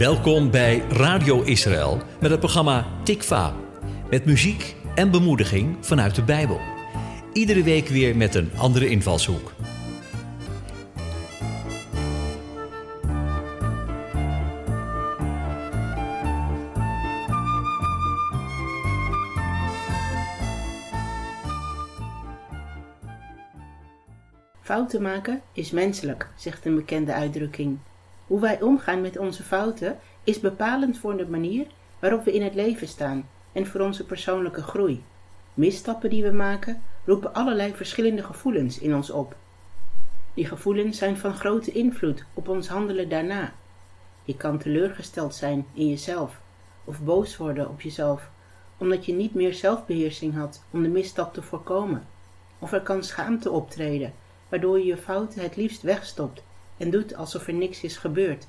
Welkom bij Radio Israël met het programma Tikva. Met muziek en bemoediging vanuit de Bijbel. Iedere week weer met een andere invalshoek. Fouten maken is menselijk, zegt een bekende uitdrukking. Hoe wij omgaan met onze fouten is bepalend voor de manier waarop we in het leven staan en voor onze persoonlijke groei. Misstappen die we maken roepen allerlei verschillende gevoelens in ons op. Die gevoelens zijn van grote invloed op ons handelen daarna. Je kan teleurgesteld zijn in jezelf of boos worden op jezelf omdat je niet meer zelfbeheersing had om de misstap te voorkomen. Of er kan schaamte optreden, waardoor je je fouten het liefst wegstopt en doet alsof er niks is gebeurd.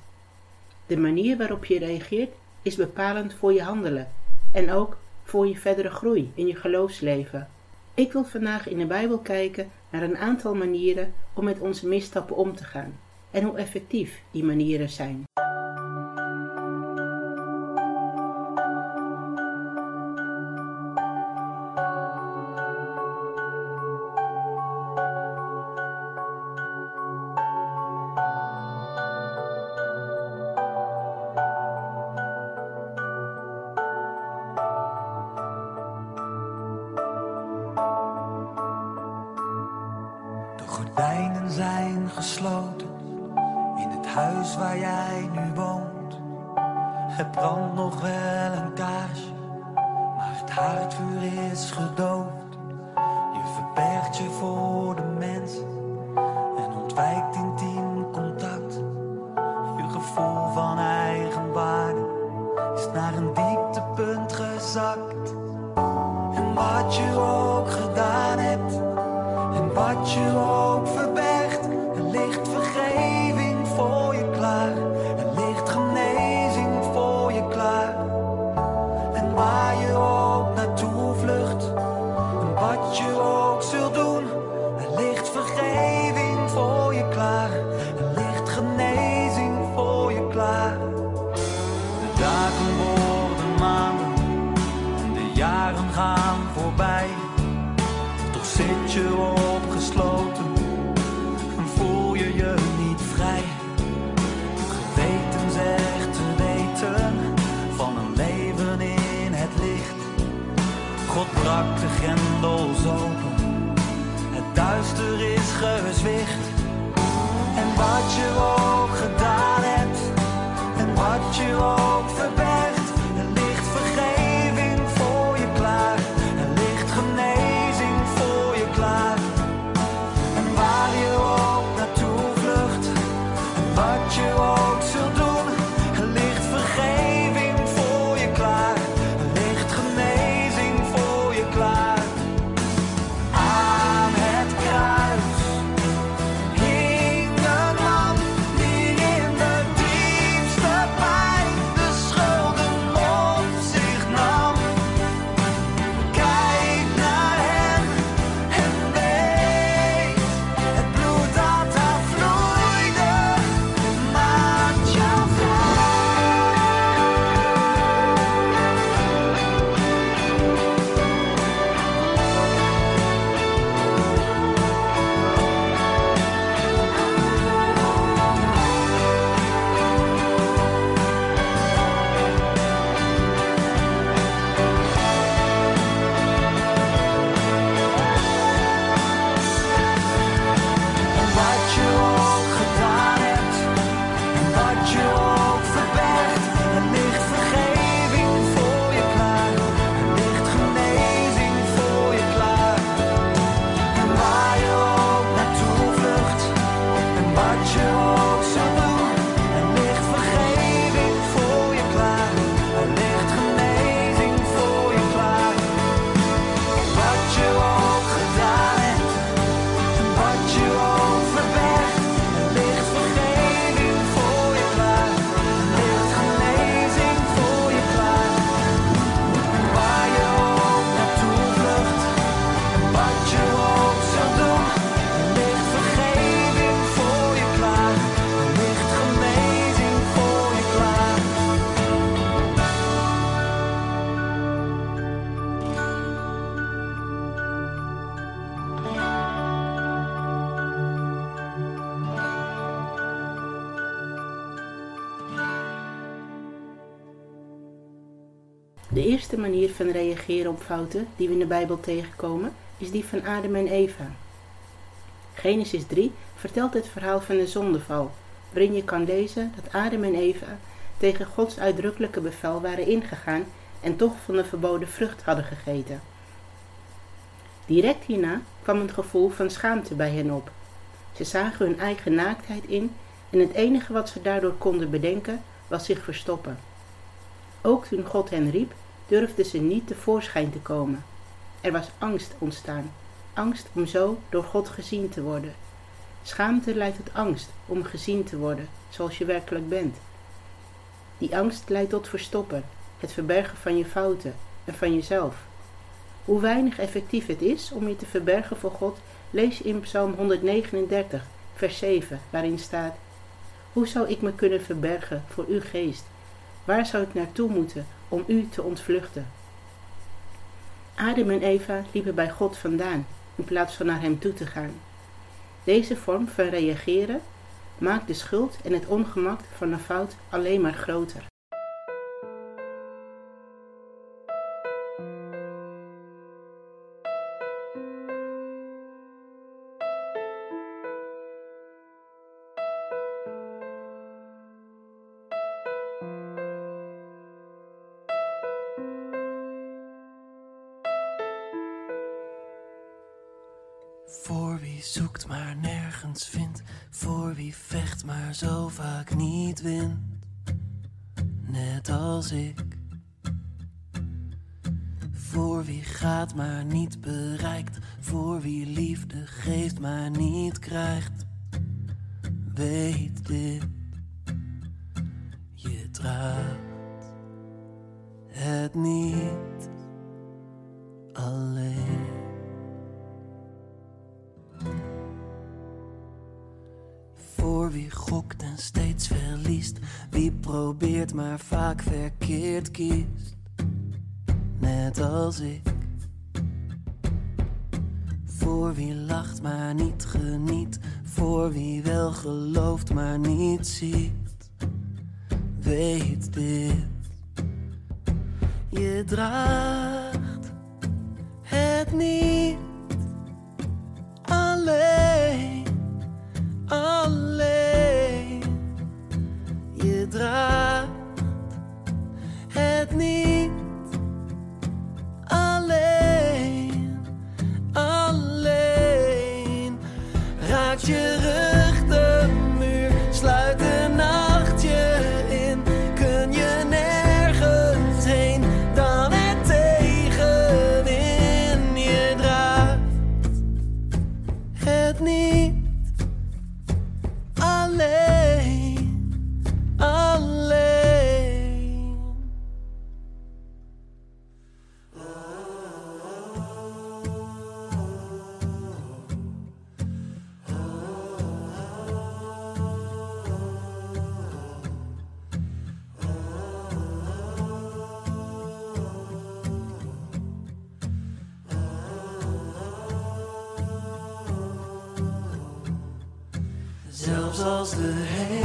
De manier waarop je reageert is bepalend voor je handelen en ook voor je verdere groei in je geloofsleven. Ik wil vandaag in de Bijbel kijken naar een aantal manieren om met onze misstappen om te gaan en hoe effectief die manieren zijn. In het huis waar jij nu woont. Het brandt nog wel een kaarsje, maar het haardvuur is gedoofd. De eerste manier van reageren op fouten die we in de Bijbel tegenkomen is die van Adam en Eva. Genesis 3 vertelt het verhaal van de zondeval, waarin je kan lezen dat Adam en Eva tegen Gods uitdrukkelijke bevel waren ingegaan en toch van de verboden vrucht hadden gegeten. Direct hierna kwam een gevoel van schaamte bij hen op. Ze zagen hun eigen naaktheid in en het enige wat ze daardoor konden bedenken was zich verstoppen. Ook toen God hen riep, durfden ze niet tevoorschijn te komen. Er was angst ontstaan, angst om zo door God gezien te worden. Schaamte leidt tot angst om gezien te worden zoals je werkelijk bent. Die angst leidt tot verstoppen, het verbergen van je fouten en van jezelf. Hoe weinig effectief het is om je te verbergen voor God, lees in Psalm 139, vers 7, waarin staat: Hoe zou ik me kunnen verbergen voor uw geest? Waar zou ik naartoe moeten om u te ontvluchten? Adam en Eva liepen bij God vandaan in plaats van naar hem toe te gaan. Deze vorm van reageren maakt de schuld en het ongemak van een fout alleen maar groter. Zoekt maar nergens vindt, voor wie vecht maar zo vaak niet wint, net als ik. Voor wie gaat maar niet bereikt, voor wie liefde geeft maar niet krijgt. Weet dit, je draagt het niet alleen. Wie gokt en steeds verliest, wie probeert maar vaak verkeerd kiest, net als ik. Voor wie lacht maar niet geniet, voor wie wel gelooft maar niet ziet, weet dit. Je draagt het niet Raakt je Zelfs als de hemel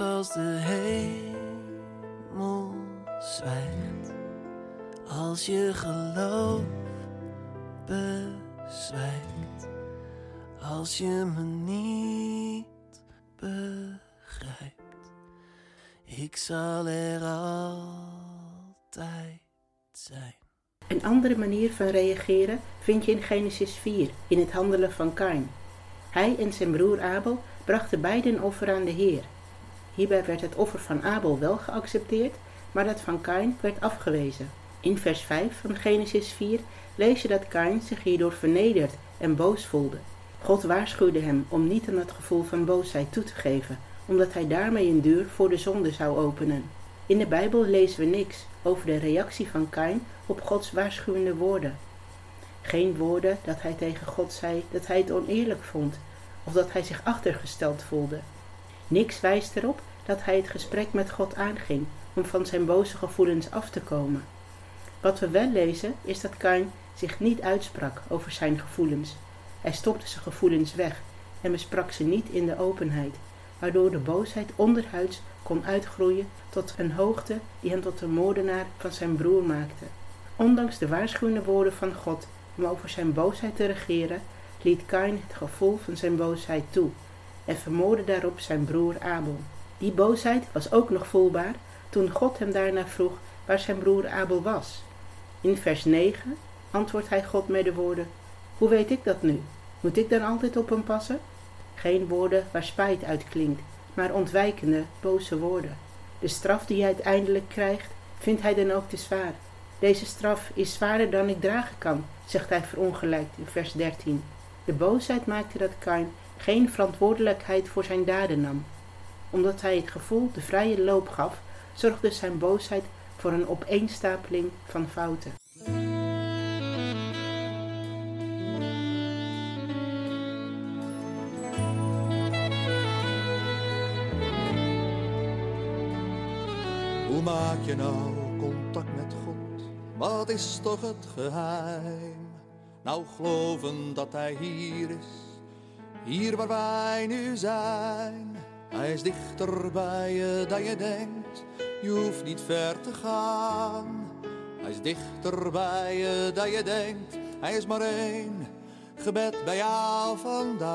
Als de hemel zwijgt, als je geloof bezwijkt, als je me niet begrijpt, ik zal er altijd zijn. Een andere manier van reageren vind je in Genesis 4, in het handelen van Kain. Hij en zijn broer Abel brachten beiden offer aan de Heer. Hierbij werd het offer van Abel wel geaccepteerd, maar dat van Kain werd afgewezen. In vers 5 van Genesis 4 lees je dat Kain zich hierdoor vernederd en boos voelde. God waarschuwde hem om niet aan dat gevoel van boosheid toe te geven, omdat hij daarmee een deur voor de zonde zou openen. In de Bijbel lezen we niks over de reactie van Kain op Gods waarschuwende woorden. Geen woorden dat hij tegen God zei dat hij het oneerlijk vond of dat hij zich achtergesteld voelde. Niks wijst erop dat hij het gesprek met God aanging om van zijn boze gevoelens af te komen. Wat we wel lezen is dat Kain zich niet uitsprak over zijn gevoelens. Hij stopte zijn gevoelens weg en besprak ze niet in de openheid, waardoor de boosheid onderhuids kon uitgroeien tot een hoogte die hem tot de moordenaar van zijn broer maakte. Ondanks de waarschuwende woorden van God om over zijn boosheid te regeren, liet Kain het gevoel van zijn boosheid toe en vermoordde daarop zijn broer Abel. Die boosheid was ook nog voelbaar toen God hem daarna vroeg waar zijn broer Abel was. In vers 9 antwoordt hij God met de woorden: Hoe weet ik dat nu? Moet ik dan altijd op hem passen? Geen woorden waar spijt uitklinkt, maar ontwijkende, boze woorden. De straf die hij uiteindelijk krijgt, vindt hij dan ook te zwaar. Deze straf is zwaarder dan ik dragen kan, zegt hij verongelijkt in vers 13. De boosheid maakte dat Kain geen verantwoordelijkheid voor zijn daden nam. Omdat hij het gevoel de vrije loop gaf, zorgde zijn boosheid voor een opeenstapeling van fouten. Hoe maak je nou contact met God? Wat is toch het geheim? Nou geloven dat Hij hier is, hier waar wij nu zijn. Hij is dichter bij je dan je denkt, je hoeft niet ver te gaan. Hij is dichter bij je dan je denkt, hij is maar één gebed bij jou vandaan.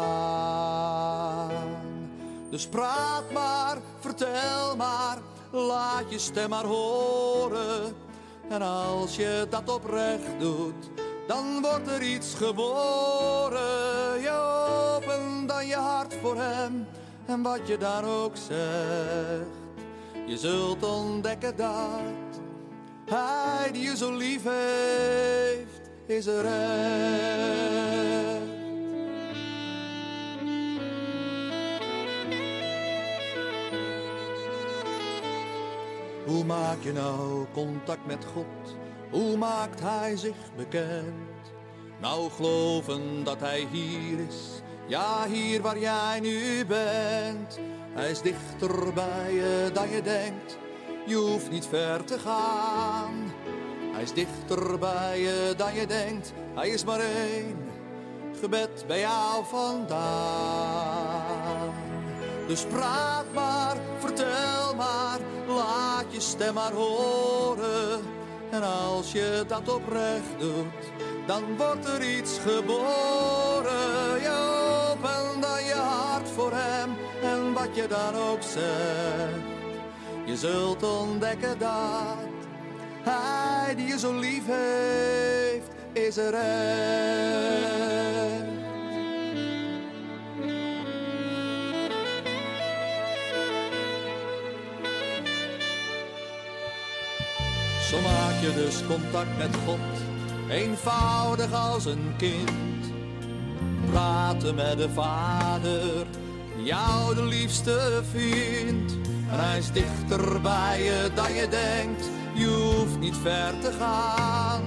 Dus praat maar, vertel maar, laat je stem maar horen. En als je dat oprecht doet, dan wordt er iets geboren. Voor hem en wat je dan ook zegt. Je zult ontdekken dat hij die je zo lief heeft, is er echt. Hoe maak je nou contact met God? Hoe maakt hij zich bekend? Nou geloven dat hij hier is, ja hier waar jij nu bent. Hij is dichter bij je dan je denkt, je hoeft niet ver te gaan. Hij is dichter bij je dan je denkt, hij is maar één gebed bij jou vandaan. Dus praat maar, vertel maar, laat je stem maar horen. En als je dat oprecht doet, dan wordt er iets geboren. Voor hem en wat je dan ook zegt. Je zult ontdekken dat hij die je zo lief heeft, is er echt. Zo maak je dus contact met God, eenvoudig als een kind. Praten met de Vader, jou de liefste vindt. Hij is dichter bij je dan je denkt, je hoeft niet ver te gaan.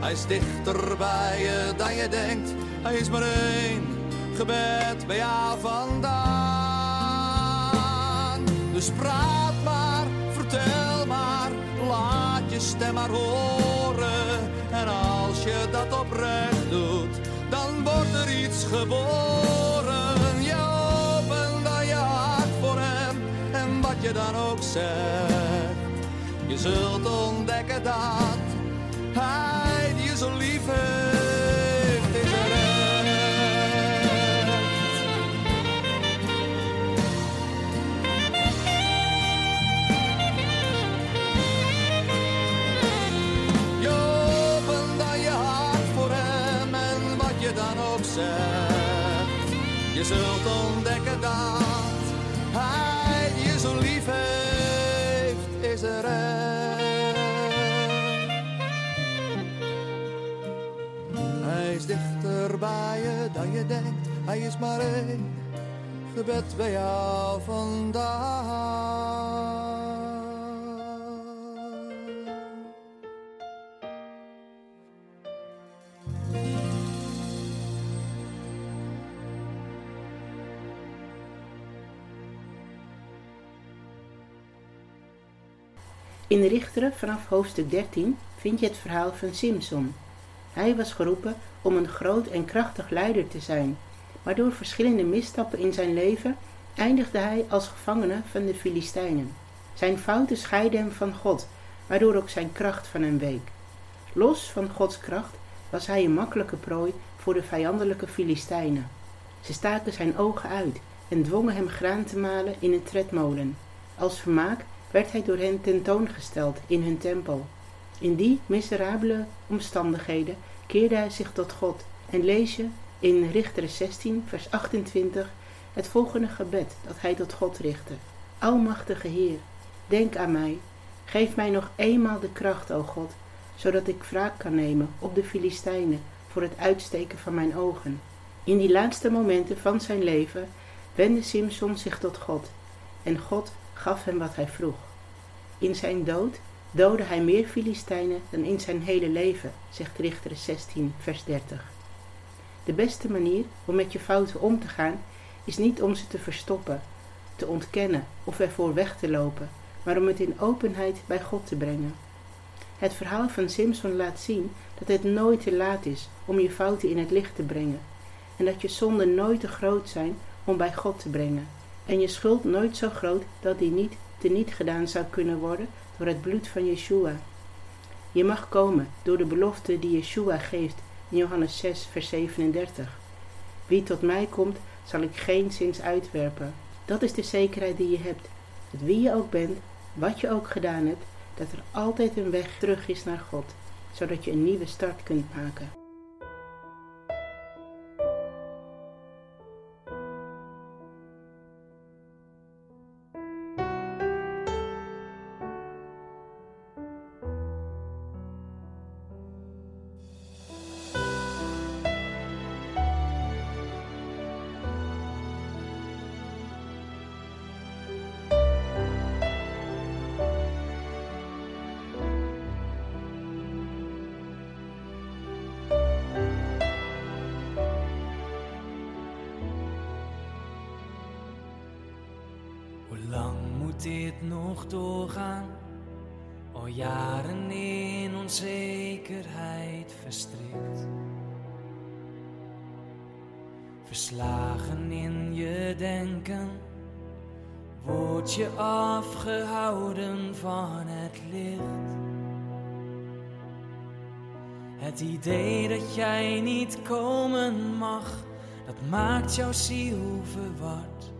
Hij is dichter bij je dan je denkt, hij is maar één gebed bij jou vandaan. Dus praat maar, vertel maar, laat je stem maar horen. En als je dat oprecht doet, dan wordt er iets geboren. Je dan ook zegt. Je zult ontdekken dat hij je zo lief heeft. Je opent dan je hart voor hem en wat je dan ook zegt. Je zult ontdekken Hij is dichter bij je dan je denkt, hij is maar één gebed bij jou vandaag. In de Richteren vanaf hoofdstuk 13 vind je het verhaal van Simson. Hij was geroepen om een groot en krachtig leider te zijn, maar door verschillende misstappen in zijn leven eindigde hij als gevangene van de Filistijnen. Zijn fouten scheidden hem van God, waardoor ook zijn kracht van hem week. Los van Gods kracht was hij een makkelijke prooi voor de vijandelijke Filistijnen. Ze staken zijn ogen uit en dwongen hem graan te malen in een tredmolen. Als vermaak werd hij door hen tentoongesteld in hun tempel. In die miserabele omstandigheden keerde hij zich tot God en lees je in Richteren 16, vers 28 het volgende gebed dat hij tot God richtte. Almachtige Heer, denk aan mij, geef mij nog eenmaal de kracht, o God, zodat ik wraak kan nemen op de Filistijnen voor het uitsteken van mijn ogen. In die laatste momenten van zijn leven wendde Simson zich tot God en God gaf hem wat hij vroeg. In zijn dood doodde hij meer Filistijnen dan in zijn hele leven, zegt Richter 16, vers 30. De beste manier om met je fouten om te gaan is niet om ze te verstoppen, te ontkennen of ervoor weg te lopen, maar om het in openheid bij God te brengen. Het verhaal van Simson laat zien dat het nooit te laat is om je fouten in het licht te brengen en dat je zonden nooit te groot zijn om bij God te brengen en je schuld nooit zo groot dat die niet teniet gedaan zou kunnen worden door het bloed van Yeshua. Je mag komen door de belofte die Yeshua geeft in Johannes 6, vers 37. Wie tot mij komt, zal ik geen zins uitwerpen. Dat is de zekerheid die je hebt. Dat wie je ook bent, wat je ook gedaan hebt, dat er altijd een weg terug is naar God, zodat je een nieuwe start kunt maken. Moet dit nog doorgaan? Al jaren in onzekerheid verstrikt. Verslagen in je denken, word je afgehouden van het licht. Het idee dat jij niet komen mag, dat maakt jouw ziel verward.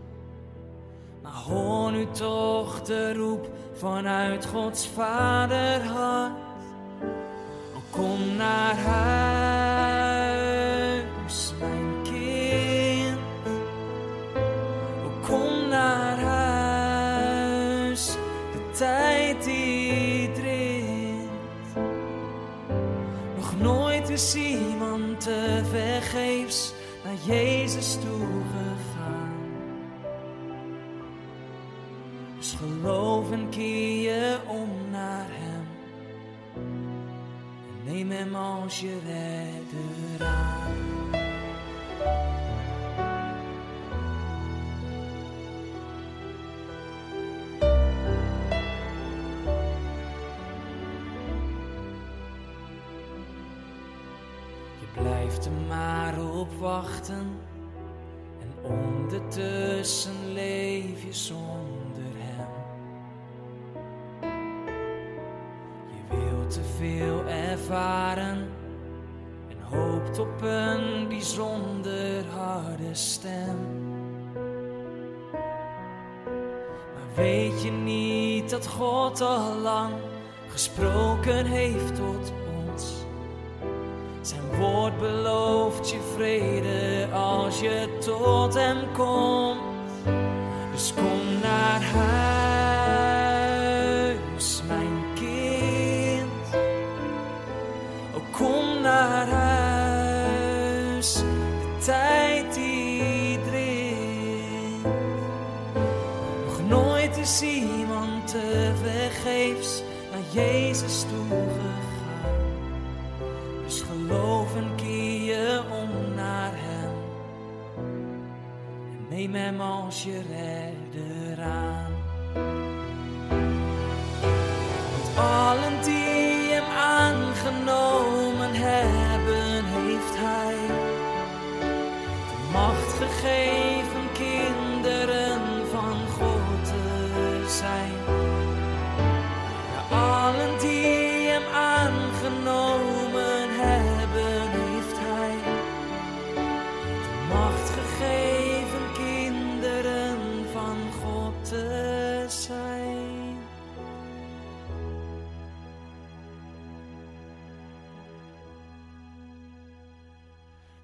Maar hoor nu toch de roep vanuit Gods vaderhart. Oh, kom naar huis, mijn kind. Oh, kom naar huis, de tijd die dringt. Nog nooit is iemand te vergeefs naar Jezus toegegaan. Geloof en keer je om naar Hem. Neem Hem als je redder. Je blijft maar op wachten. En ondertussen leef je zonder ervaren en hoopt op een bijzonder harde stem. Maar weet je niet dat God al lang gesproken heeft tot ons? Zijn woord belooft je vrede als je tot hem komt. Dus kom naar huis, Jezus toegegaan. Dus geloof en keer je om naar hem. En neem hem als je redder aan.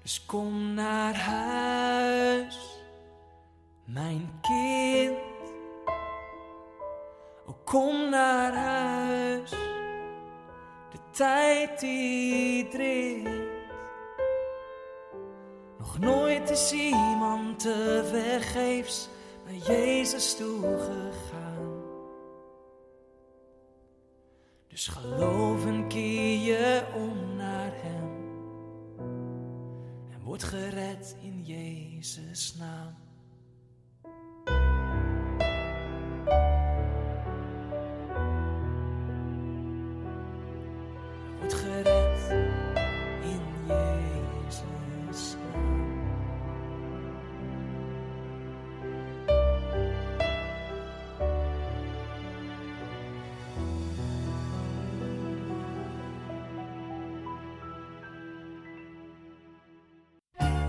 Dus kom naar huis, mijn kind. Kom naar huis, de tijd die dringt. Nog nooit is iemand te vergeefs naar Jezus toegegaan. Jezus' naam. Word gered